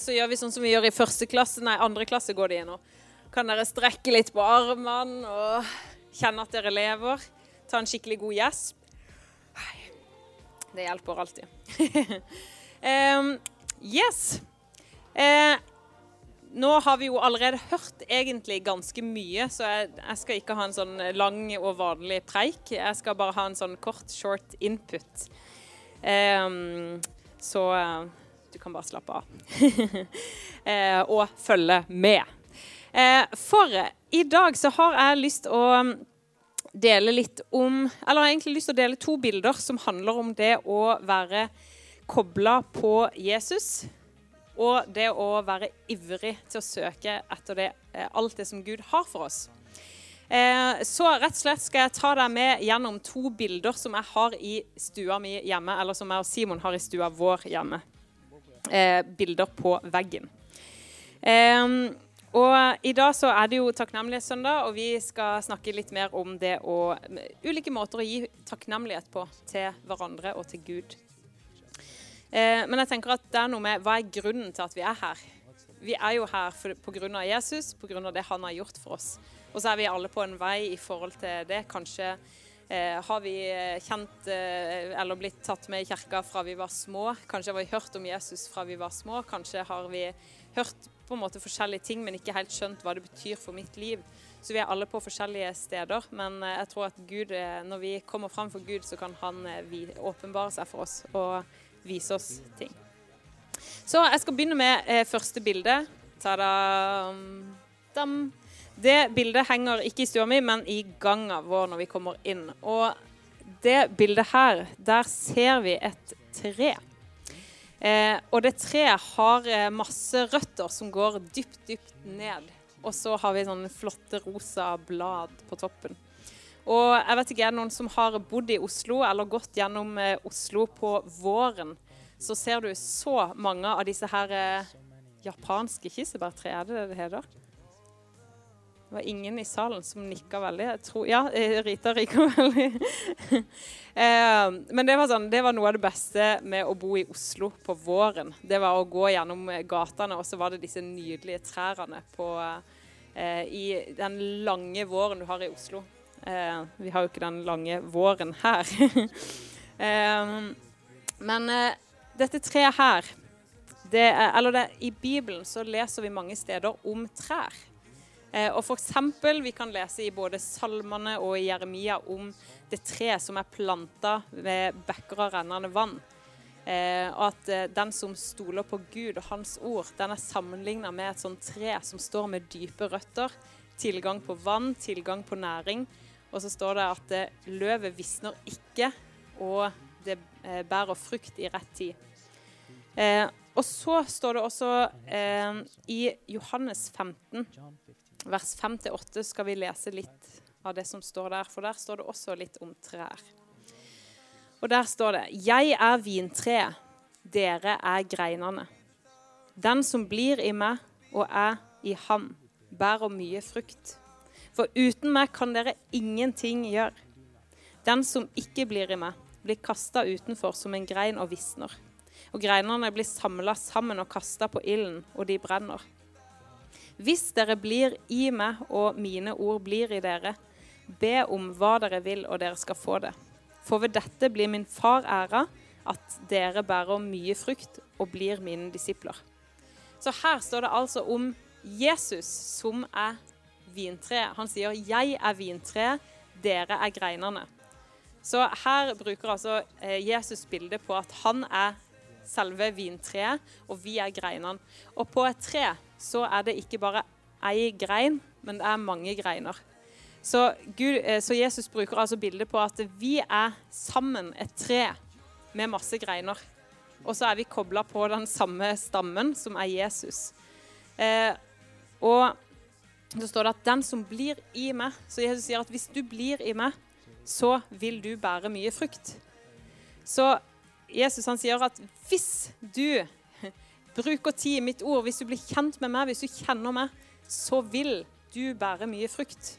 så gjør vi sånn som vi gjør i første klasse, nei, andre klasse går det i nå. Kan dere strekke litt på armene og kjenne at dere lever? Ta en skikkelig god gjesp. Det hjelper alltid. um, yes. Uh, nå har vi jo allerede hørt egentlig ganske mye, så jeg, jeg, skal ikke ha en sånn lang og vanlig preik. Jeg skal bare ha en sånn kort, short input. Um, så uh, du kan bare slappe av. uh, og følge med. Uh, for i dag så har jeg lyst å dele litt om Eller jeg har egentlig lyst til å dele to bilder som handler om det å være kobla på Jesus og det å være ivrig til å søke etter det, eh, alt det som Gud har for oss. Eh, så rett og slett skal jeg ta deg med gjennom to bilder som jeg har i stua mi hjemme, eller som jeg og Simon har i stua vår hjemme. Eh, bilder på veggen. Og I dag så er det jo takknemlighetssøndag, og vi skal snakke litt mer om det å ulike måter å gi takknemlighet på til hverandre og til Gud. Eh, men jeg tenker at det er noe med hva er grunnen til at vi er her? Vi er jo her pga. Jesus, pga. det han har gjort for oss. Og så er vi alle på en vei i forhold til det. Kanskje har vi eh, kjent eh, eller blitt tatt med i kirka fra vi var små. Kanskje har vi hørt om Jesus fra vi var små. Kanskje har vi hørt på en måte forskjellige ting, men ikke helt skjønt hva det betyr for mitt liv. Så vi er alle på forskjellige steder. Men eh, jeg tror at Gud, eh, når vi kommer fram for Gud, så kan han åpenbare seg for oss. og vise oss ting. Så jeg skal begynne med eh, første bilde. Ta-da! Det bildet henger ikke i stua mi, men i ganga vår når vi kommer inn. Og det bildet her, der ser vi et tre. Eh, og det treet har eh, masse røtter som går dypt, dypt ned. Og så har vi sånne flotte rosa blad på toppen. Og jeg vet ikke, er det noen som har bodd i Oslo eller gått gjennom eh, Oslo på våren, så ser du så mange av disse her eh, japanske kirsebærtre. Er det det det heter? Det var ingen i salen som nikka veldig. Jeg tror, ja, eh, Rita rika veldig. eh, men det var, sånn, det var noe av det beste med å bo i Oslo på våren. Det var å gå gjennom gatene, og så var det disse nydelige trærne på, eh, i den lange våren du har i Oslo. Eh, vi har jo ikke den lange våren her. eh, men eh, dette treet her det er, Eller det, i Bibelen så leser vi mange steder om trær. Eh, og for eksempel, Vi kan lese i både salmene og i Jeremia om det treet som er planta ved bekker av rennende vann. Eh, og at eh, den som stoler på Gud og Hans ord, den er sammenligna med et sånt tre som står med dype røtter. Tilgang på vann, tilgang på næring. Og så står det at eh, løvet visner ikke, og det eh, bærer frukt i rett tid. Og så står det også eh, i Johannes 15, vers 5-8, skal vi lese litt av det som står der. For der står det også litt om trær. Og der står det Jeg er vintreet, dere er greinene. Den som blir i meg og er i ham, bærer mye frukt. For uten meg kan dere ingenting gjøre. Den som ikke blir i meg, blir kasta utenfor som en grein og visner. Og greinene blir samla sammen og kasta på ilden, og de brenner. Hvis dere blir i meg, og mine ord blir i dere, be om hva dere vil, og dere skal få det. For ved dette blir min far æra, at dere bærer mye frukt og blir mine disipler. Så her står det altså om Jesus som er vintre. Han sier 'jeg er vintre, dere er greinene'. Så her bruker altså eh, Jesus bildet på at han er selve vintreet, og vi er greinene. Og på et tre så er det ikke bare ei grein, men det er mange greiner. Så, Gud, eh, så Jesus bruker altså bildet på at vi er sammen et tre med masse greiner. Og så er vi kobla på den samme stammen, som er Jesus. Eh, og så står det at 'den som blir i meg' Så Jesus sier at hvis du blir i meg, så vil du bære mye frukt. Så Jesus han sier at hvis du bruker tid i mitt ord, hvis du blir kjent med meg, hvis du kjenner meg, så vil du bære mye frukt.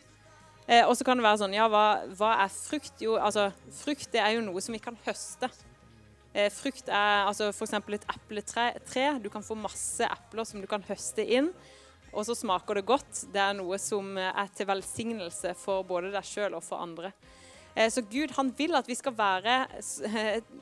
Eh, og så kan det være sånn Ja, hva, hva, er frukt? Jo, altså, frukt det er jo noe som vi kan høste. Eh, frukt er altså f.eks. et epletre. Tre. Du kan få masse epler som du kan høste inn. Og så smaker det godt. Det er noe som er til velsignelse for både deg sjøl og for andre. Eh, så Gud han vil at vi skal være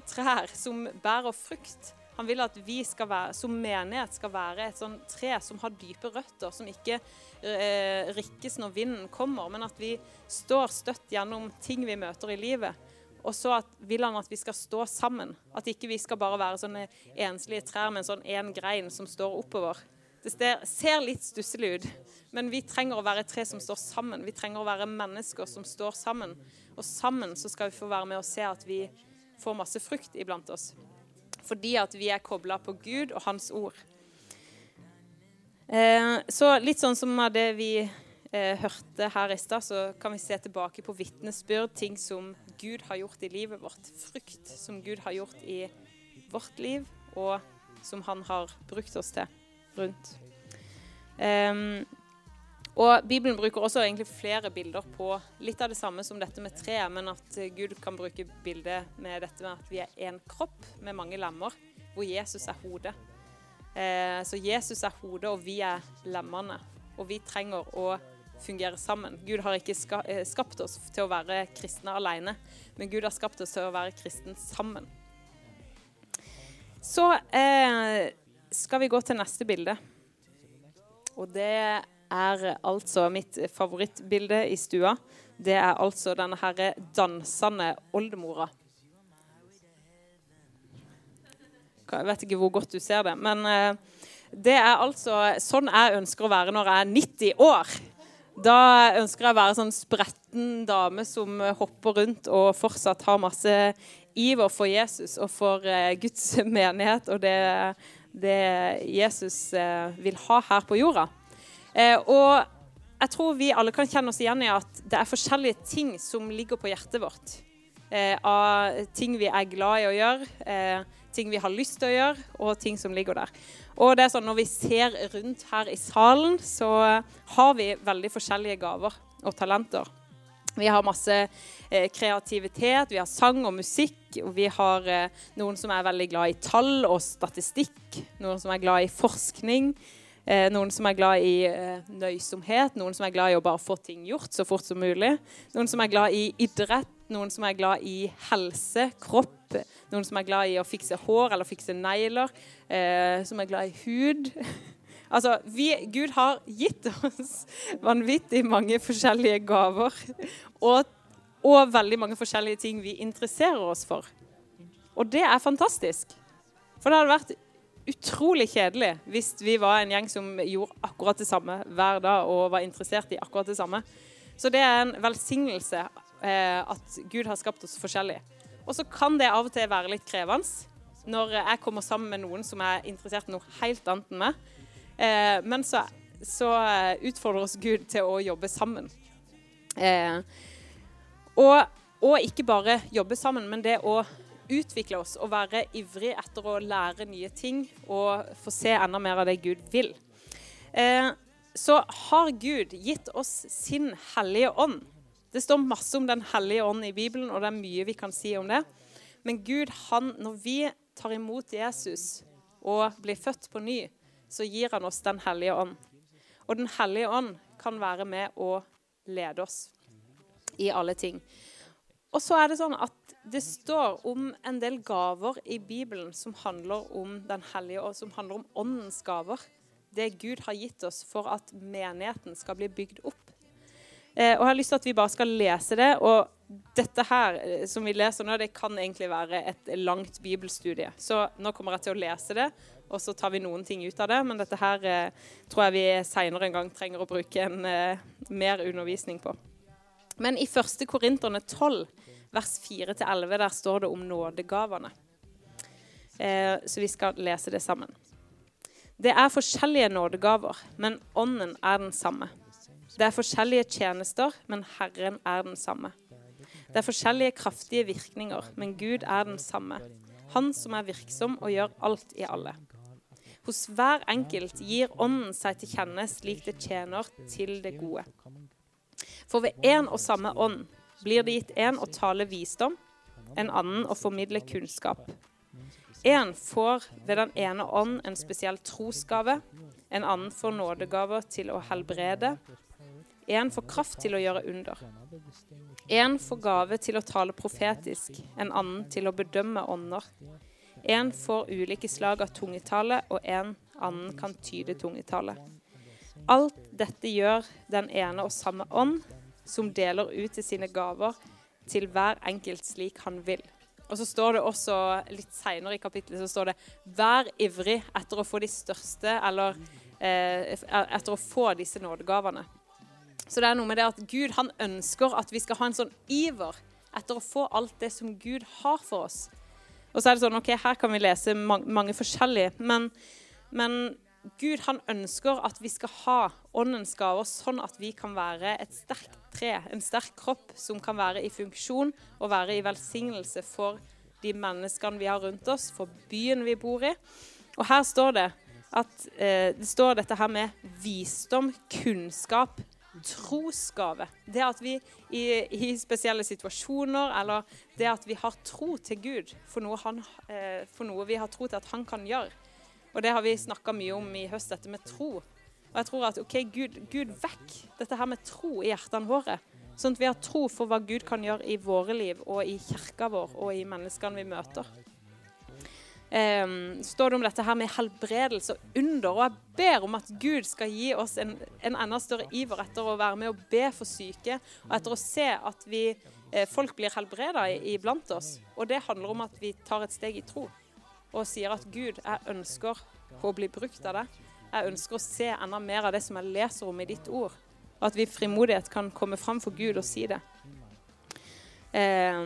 trær som bærer frukt. Han vil at vi være, som menighet skal være et sånn tre som har dype røtter, som ikke eh, rikkes når vinden kommer, men at vi står støtt gjennom ting vi møter i livet. Og så vil han at vi skal stå sammen. At ikke vi skal bare være sånne enslige trær med en sånn én grein som står oppover. Det ser litt stusslig ut, men vi trenger å være tre som står sammen. Vi trenger å være mennesker som står sammen. Og sammen så skal vi få være med og se at vi får masse frukt iblant oss fordi at vi er kobla på Gud og Hans ord. Eh, så litt sånn som av det vi eh, hørte her i stad, så kan vi se tilbake på vitnesbyrd, ting som Gud har gjort i livet vårt. Frukt som Gud har gjort i vårt liv, og som han har brukt oss til rundt. Um, og Bibelen bruker også egentlig flere bilder på litt av det samme som dette med treet, men at Gud kan bruke bildet med dette med at vi er én kropp med mange lemmer, hvor Jesus er hodet. Eh, så Jesus er hodet, og vi er lemmene. Og vi trenger å fungere sammen. Gud har ikke ska skapt oss til å være kristne alene, men Gud har skapt oss til å være kristne sammen. Så eh, skal vi gå til neste bilde. Og det er altså mitt favorittbilde i stua. Det er altså denne her dansende oldemora. Jeg vet ikke hvor godt du ser det, men eh, det er altså sånn jeg ønsker å være når jeg er 90 år. Da ønsker jeg å være sånn spretten dame som hopper rundt og fortsatt har masse iver for Jesus og for eh, Guds menighet og det, det Jesus eh, vil ha her på jorda. Eh, og jeg tror vi alle kan kjenne oss igjen i at det er forskjellige ting som ligger på hjertet vårt. Eh, av ting vi er glad i å gjøre, ting vi har lyst til å gjøre, og ting som ligger der. Og det er sånn Når vi ser rundt her i salen, så har vi veldig forskjellige gaver og talenter. Vi har masse eh, kreativitet, vi har sang og musikk. og Vi har eh, noen som er veldig glad i tall og statistikk. Noen som er glad i forskning. Eh, noen som er glad i nøysomhet, noen som er glad i å bare få ting gjort så fort som mulig. Noen som er glad i idrett, noen som er glad i helse, kropp. Noen som er glad i å fikse hår eller fikse negler. Som er glad i hud. altså, vi, Gud har gitt oss vanvittig mange forskjellige gaver. Og, og veldig mange forskjellige ting vi interesserer oss for. Og det er fantastisk. For det hadde vært utrolig kjedelig hvis vi var en gjeng som gjorde akkurat det samme hver dag og var interessert i akkurat det samme. Så det er en velsignelse eh, at Gud har skapt oss forskjellig. Og så kan det av og til være litt krevende når jeg kommer sammen med noen som er interessert i noe helt annet enn meg. Eh, men så, så, utfordrer oss Gud til å jobbe sammen. Eh, og, og ikke bare jobbe sammen, men det å utvikle oss og være ivrig etter å lære nye ting og få se enda mer av det Gud vil. Eh, så har Gud gitt oss sin hellige ånd. Det står masse om Den hellige ånd i Bibelen, og det er mye vi kan si om det. Men Gud, han, når vi tar imot Jesus og blir født på ny, så gir han oss Den hellige ånd. Og Den hellige ånd kan være med å lede oss i alle ting. Og så er det sånn at det står om en del gaver i Bibelen som handler om Den hellige og som handler om åndens gaver. Det Gud har gitt oss for at menigheten skal bli bygd opp. Eh, og Jeg har lyst til at vi bare skal lese det. Og dette her eh, som vi leser nå, det kan egentlig være et langt bibelstudie. Så nå kommer jeg til å lese det, og så tar vi noen ting ut av det. Men dette her eh, tror jeg vi seinere en gang trenger å bruke en eh, mer undervisning på. Men i 1. Korinterne 12 vers 4-11, der står det om nådegavene. Eh, så vi skal lese det sammen. Det er forskjellige nådegaver, men ånden er den samme. Det er forskjellige tjenester, men Herren er den samme. Det er forskjellige kraftige virkninger, men Gud er den samme. Han som er virksom og gjør alt i alle. Hos hver enkelt gir Ånden seg til kjenne slik det tjener til det gode. For ved én og samme ånd blir det gitt en å tale visdom, en annen å formidle kunnskap. En får ved den ene ånd en spesiell trosgave. En annen får nådegaver til å helbrede. En får kraft til å gjøre under. En får gave til å tale profetisk, en annen til å bedømme ånder. En får ulike slag av tungetale, og en annen kan tyde tungetale. Alt dette gjør den ene og samme ånd, som deler ut til sine gaver til hver enkelt slik han vil. Og så står det også litt seinere i kapittelet så står det 'vær ivrig etter å få de største', eller eh, etter å få disse nådegavene. Så det er noe med det at Gud han ønsker at vi skal ha en sånn iver etter å få alt det som Gud har for oss. Og så er det sånn, ok, Her kan vi lese mange, mange forskjellige, men, men Gud han ønsker at vi skal ha åndens gaver sånn at vi kan være et sterkt tre, en sterk kropp som kan være i funksjon og være i velsignelse for de menneskene vi har rundt oss, for byen vi bor i. Og her står det at eh, det står dette her med visdom, kunnskap, trosgave. Det at vi i, i, spesielle situasjoner, eller det at vi har tro til Gud for noe, han, eh, for noe vi har tro til at han kan gjøre og det har vi snakka mye om i høst, dette med tro. Og jeg tror at ok, Gud, Gud vekk dette her med tro i hjertene våre. Sånn at vi har tro for hva Gud kan gjøre i våre liv og i kirka vår og i menneskene vi møter. Um, står det om dette her med helbredelse og under. Og jeg ber om at Gud skal gi oss en, en enda større iver etter å være med og be for syke, og etter å se at vi, eh, folk blir helbreda iblant oss. Og det handler om at vi tar et steg i tro og sier at Gud, jeg ønsker å bli brukt av det. Jeg ønsker å se enda mer av det som jeg leser om i ditt ord. Og at vi i frimodighet kan komme fram for Gud og si det. Eh,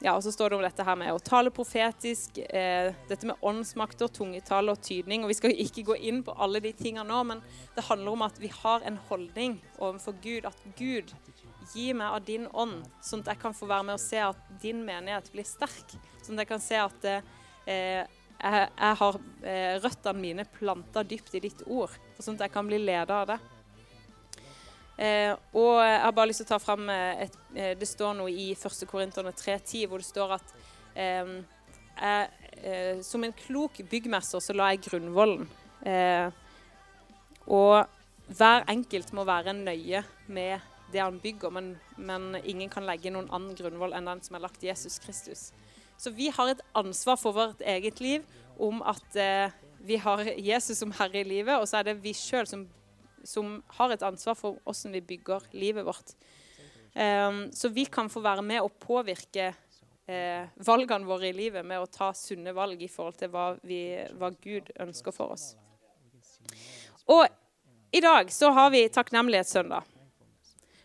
ja, og Så står det om dette her med å tale profetisk, eh, dette med åndsmakter, tungetale og tydning. og Vi skal ikke gå inn på alle de tingene nå, men det handler om at vi har en holdning overfor Gud. At Gud gi meg av din ånd, sånn at jeg kan få være med og se at din menighet blir sterk. Sånn at jeg kan se at eh, jeg, jeg har eh, røttene mine planta dypt i ditt ord, sånn at jeg kan bli leder av det. Eh, og jeg har bare lyst til å ta fram eh, et, eh, Det står noe i 1. Korinterne 3,10 hvor det står at eh, jeg, som en klok byggmester så la jeg grunnvollen. og hver enkelt må være nøye med det han bygger, men, men ingen kan legge noen annen grunnvoll enn den som er lagt Jesus Kristus. Så vi har et ansvar for vårt eget liv om at eh, vi har Jesus som herre i livet, og så er det vi sjøl som, som, har et ansvar for hvordan vi bygger livet vårt. Um, så vi kan få være med og påvirke eh, valgene våre i livet med å ta sunne valg i forhold til hva, vi, hva Gud ønsker for oss. Og i dag så har vi takknemlighetssøndag.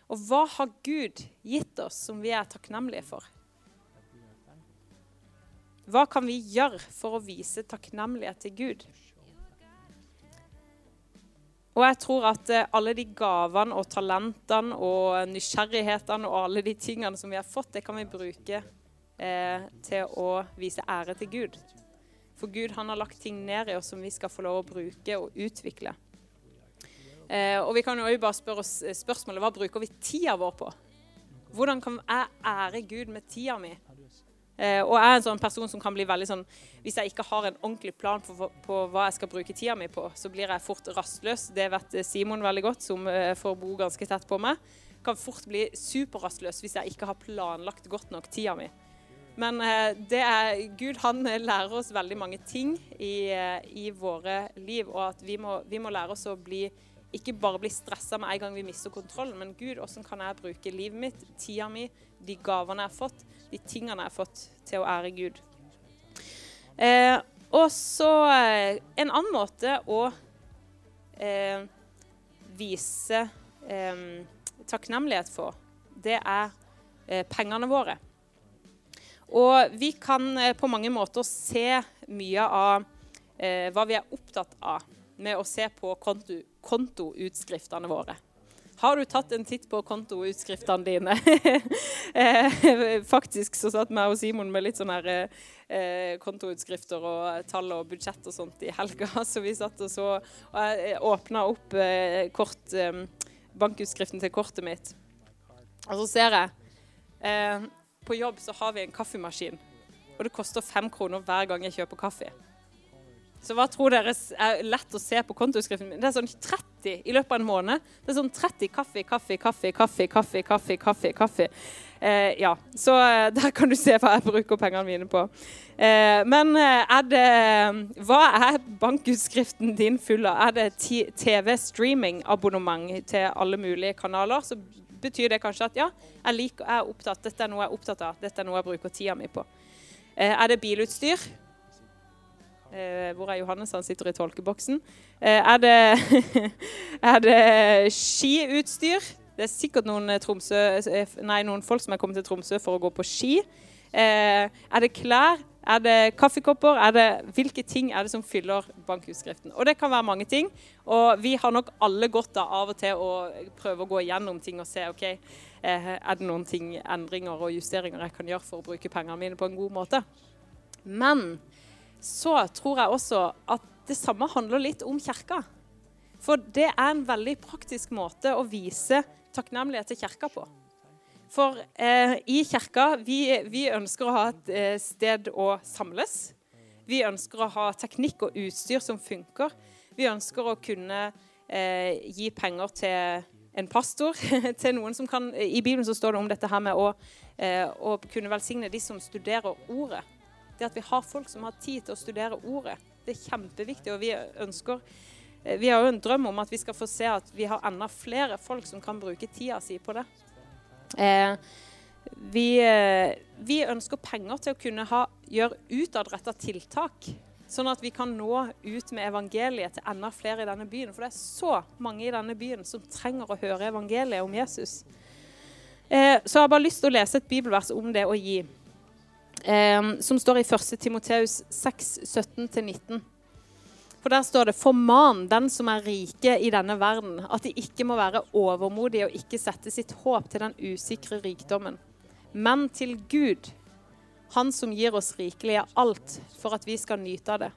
Og hva har Gud gitt oss som vi er takknemlige for? Hva kan vi gjøre for å vise takknemlighet til Gud? Og jeg tror at eh, alle de gavene og talentene og nysgjerrighetene og alle de tingene som vi har fått, det kan vi bruke eh, til å vise ære til Gud. For Gud han har lagt ting ned i oss som vi skal få lov å bruke og utvikle. Eh, og vi kan jo bare spørre oss eh, spørsmålet hva bruker vi tida vår på? Hvordan kan jeg ære Gud med tida mi? Eh, og jeg er en sånn person som kan bli veldig sånn Hvis jeg ikke har en ordentlig plan på, på hva jeg skal bruke tida mi på, så blir jeg fort rastløs. Det vet Simon veldig godt, som eh, får bo ganske tett på meg. Kan fort bli superrastløs hvis jeg ikke har planlagt godt nok tida mi. Men eh, er, Gud han lærer oss veldig mange ting i, eh, i våre liv, og at vi må, vi må lære oss å bli ikke bare bli stressa med en gang vi mister kontrollen, men Gud, hvordan kan jeg bruke livet mitt, tida mi, de gavene jeg har fått, de tingene jeg har fått, til å ære Gud. Eh, og så eh, en annen måte å eh, vise eh, takknemlighet for, det er eh, pengene våre. Og vi kan eh, på mange måter se mye av hva vi er opptatt av med å se på konto, kontoutskriftene våre. Har du tatt en titt på kontoutskriftene dine? Eh, faktisk så satt meg og Simon med litt sånne her, eh, kontoutskrifter og tall og budsjett og sånt i helga. Så vi satt og så Og jeg åpna opp eh, kort, eh, bankutskriften til kortet mitt. Og så ser jeg eh, På jobb så har vi en kaffemaskin. og det koster fem kroner hver gang jeg kjøper kaffe. Så hva tror dere er lett å se på kontoutskriften min? Det er sånn 30 i løpet av en måned. Det er sånn 30 kaffe, kaffe, kaffe, kaffe, kaffe, kaffe. kaffe, kaffe. Eh, ja, Så eh, der kan du se hva jeg bruker pengene mine på. Eh, men eh, er det Hva er bankutskriften din full av? Er det TV-streaming-abonnement til alle mulige kanaler? Så betyr det kanskje at ja, jeg, liker, jeg er opptatt, dette er noe jeg er opptatt av. Dette er noe jeg bruker tida mi på. Eh, er det bilutstyr? Eh, hvor er Johannes? Han sitter i tolkeboksen. Eh, er, det, er det skiutstyr? Det er sikkert noen, eh, Tromsø, nei, noen, folk som er kommet til Tromsø for å gå på ski. Eh, er det klær? Er det kaffekopper? Er det, hvilke ting er det som fyller bankutskriften? Og det kan være mange ting. Og vi har nok alle godt av av og til å prøve å gå gjennom ting og se ok, er det noen ting, endringer og justeringer jeg kan gjøre for å bruke pengene mine på en god måte. Men så tror jeg også at det samme handler litt om kirka. For det er en veldig praktisk måte å vise takknemlighet til kirka på. For eh, i kirka vi, vi, ønsker å ha et eh, sted å samles. Vi ønsker å ha teknikk og utstyr som funker. Vi ønsker å kunne eh, gi penger til en pastor, til noen som kan I Bibelen så står det om dette her med å, eh, å kunne velsigne de som studerer ordet det at vi har folk som har tid til å studere ordet. Det er kjempeviktig. og Vi ønsker, eh, vi har jo en drøm om at vi skal få se at vi har enda flere folk som kan bruke tida si på det. Eh, vi, eh, vi, ønsker penger til å kunne ha, gjøre utadretta tiltak. Sånn at vi kan nå ut med evangeliet til enda flere i denne byen. For det er så mange i denne byen som trenger å høre evangeliet om Jesus. Eh, så jeg har bare lyst til å lese et bibelvers om det å gi som står i 1. Timoteus 6, 17-19. For Der står det Forman den som er rike i denne verden, at de ikke må være overmodige og ikke sette sitt håp til den usikre rikdommen, men til Gud, Han som gir oss rikelig av alt for at vi skal nyte av det.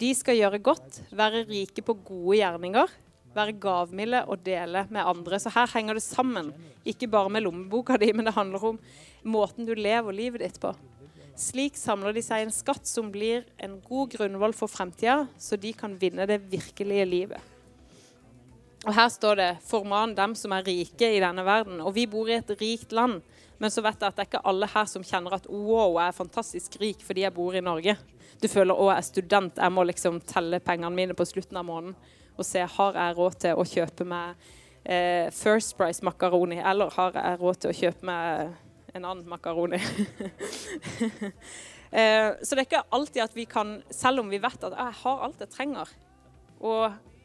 De skal gjøre godt, være rike på gode gjerninger, være gavmilde og dele med andre. Så her henger det sammen. Ikke bare med lommeboka di, men det handler om måten du lever livet ditt på. Slik samler de seg en skatt som blir en god grunnvoll for fremtida, så de kan vinne det virkelige livet. Og Her står det 'forman dem som er rike i denne verden'. Og vi bor i et rikt land, men så vet jeg at det er ikke alle her som kjenner at 'wow, jeg er fantastisk rik fordi jeg bor i Norge'. Du føler 'å, jeg er student, jeg må liksom telle pengene mine på slutten av måneden' og se har jeg råd til å kjøpe meg eh, First Price makaroni, eller har jeg råd til å kjøpe meg en annen makaroni. eh, så det er ikke alltid at vi kan, selv om vi vet at jeg har alt jeg trenger, og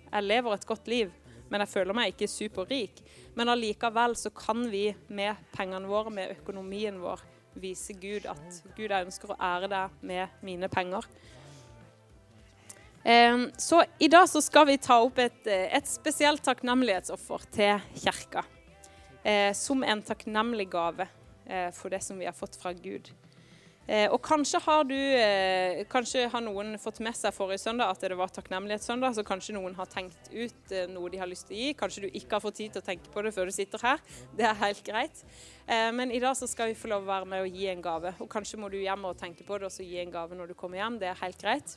jeg lever et godt liv, men jeg føler meg ikke superrik, men allikevel så kan vi med pengene våre, med økonomien vår, vise Gud at Gud, jeg ønsker å ære deg med mine penger. Så i dag så skal vi ta opp et, et spesielt takknemlighetsoffer til kirka. Eh, som en takknemlig gave Eh, for det som vi har fått fra Gud. Eh, og kanskje har du Kanskje har noen fått med seg forrige søndag at det var takknemlighetssøndag, så kanskje noen har tenkt ut noe de har lyst til å gi. Kanskje du ikke har fått tid til å tenke på det før du sitter her. Det er helt greit. Men i dag så skal vi få lov å være med og gi en gave. Og kanskje må du hjem og tenke på det og så gi en gave når du kommer hjem. Det er helt greit.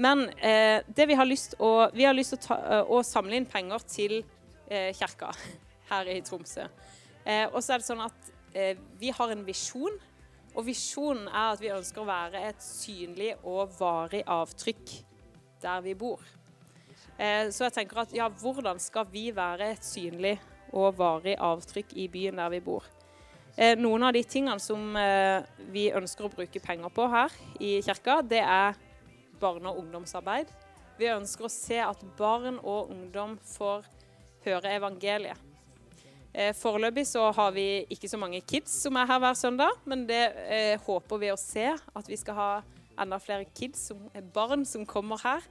Men det vi har lyst å, vi har lyst å, ta, å samle inn penger til kirka her i Tromsø. Eh, og så er det sånn at eh, vi har en visjon. Og visjonen er at vi ønsker å være et synlig og varig avtrykk der vi bor. Eh, så jeg tenker at ja, hvordan skal vi være et synlig og varig avtrykk i byen der vi bor? Eh, noen av de tingene som eh, vi ønsker å bruke penger på her i kirka, det er barne- og ungdomsarbeid. Vi ønsker å se at barn og ungdom får høre evangeliet. Eh, foreløpig så har vi ikke så mange kids som er her hver søndag, men det eh, håper vi å se. At vi skal ha enda flere kids, barn, som kommer her.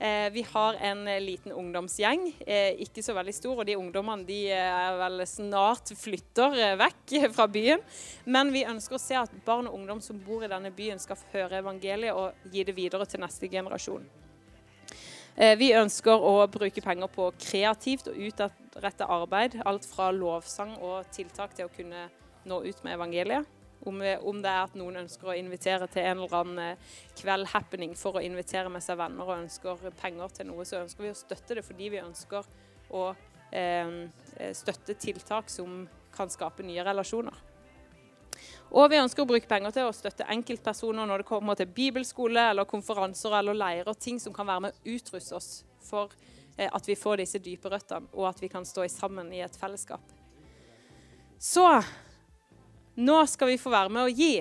Eh, vi har en eh, liten ungdomsgjeng, eh, ikke så veldig stor, og de ungdommene de er vel snart flytter vekk fra byen. Men vi ønsker å se at barn og ungdom som bor i denne byen, skal høre evangeliet og gi det videre til neste generasjon. Vi ønsker å bruke penger på kreativt og utadrettet arbeid. Alt fra lovsang og tiltak til å kunne nå ut med evangeliet. Om, om, det er at noen ønsker å invitere til en eller annen eh, kveld-happening for å invitere med seg venner og ønsker penger til noe, så ønsker vi å støtte det fordi vi ønsker å eh, støtte tiltak som kan skape nye relasjoner. Og vi ønsker å bruke penger til å støtte enkeltpersoner når det kommer til bibelskole eller konferanser eller leirer, ting som kan være med å utruste oss for eh, at vi får disse dype røttene, og at vi kan stå sammen i et fellesskap. Så nå skal vi få være med å gi.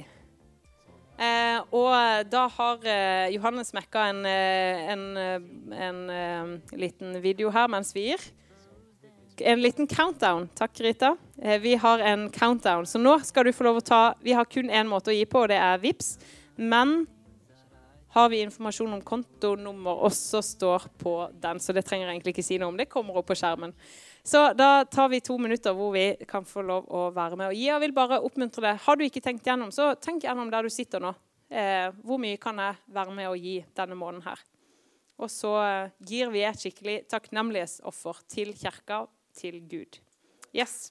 Eh, og da har eh, Johannes mekka en, eh, en, eh, en, en, liten video her mens vi gir. En liten countdown. Takk, Rita. Eh, vi har en countdown, så nå skal du få lov å ta Vi har kun én måte å gi på, og det er VIPS. Men har vi informasjon om kontonummer også står på den, så det trenger jeg egentlig ikke si noe om. Det kommer opp på skjermen. Så da tar vi to minutter hvor vi kan få lov å være med og. Jeg vil bare oppmuntre deg. Har du ikke tenkt gjennom, så tenk gjennom der du sitter nå. Eh, hvor mye kan jeg være med å gi denne måneden her? Og så eh, gir vi et skikkelig takknemlighetsoffer til kirka, til Gud. Yes.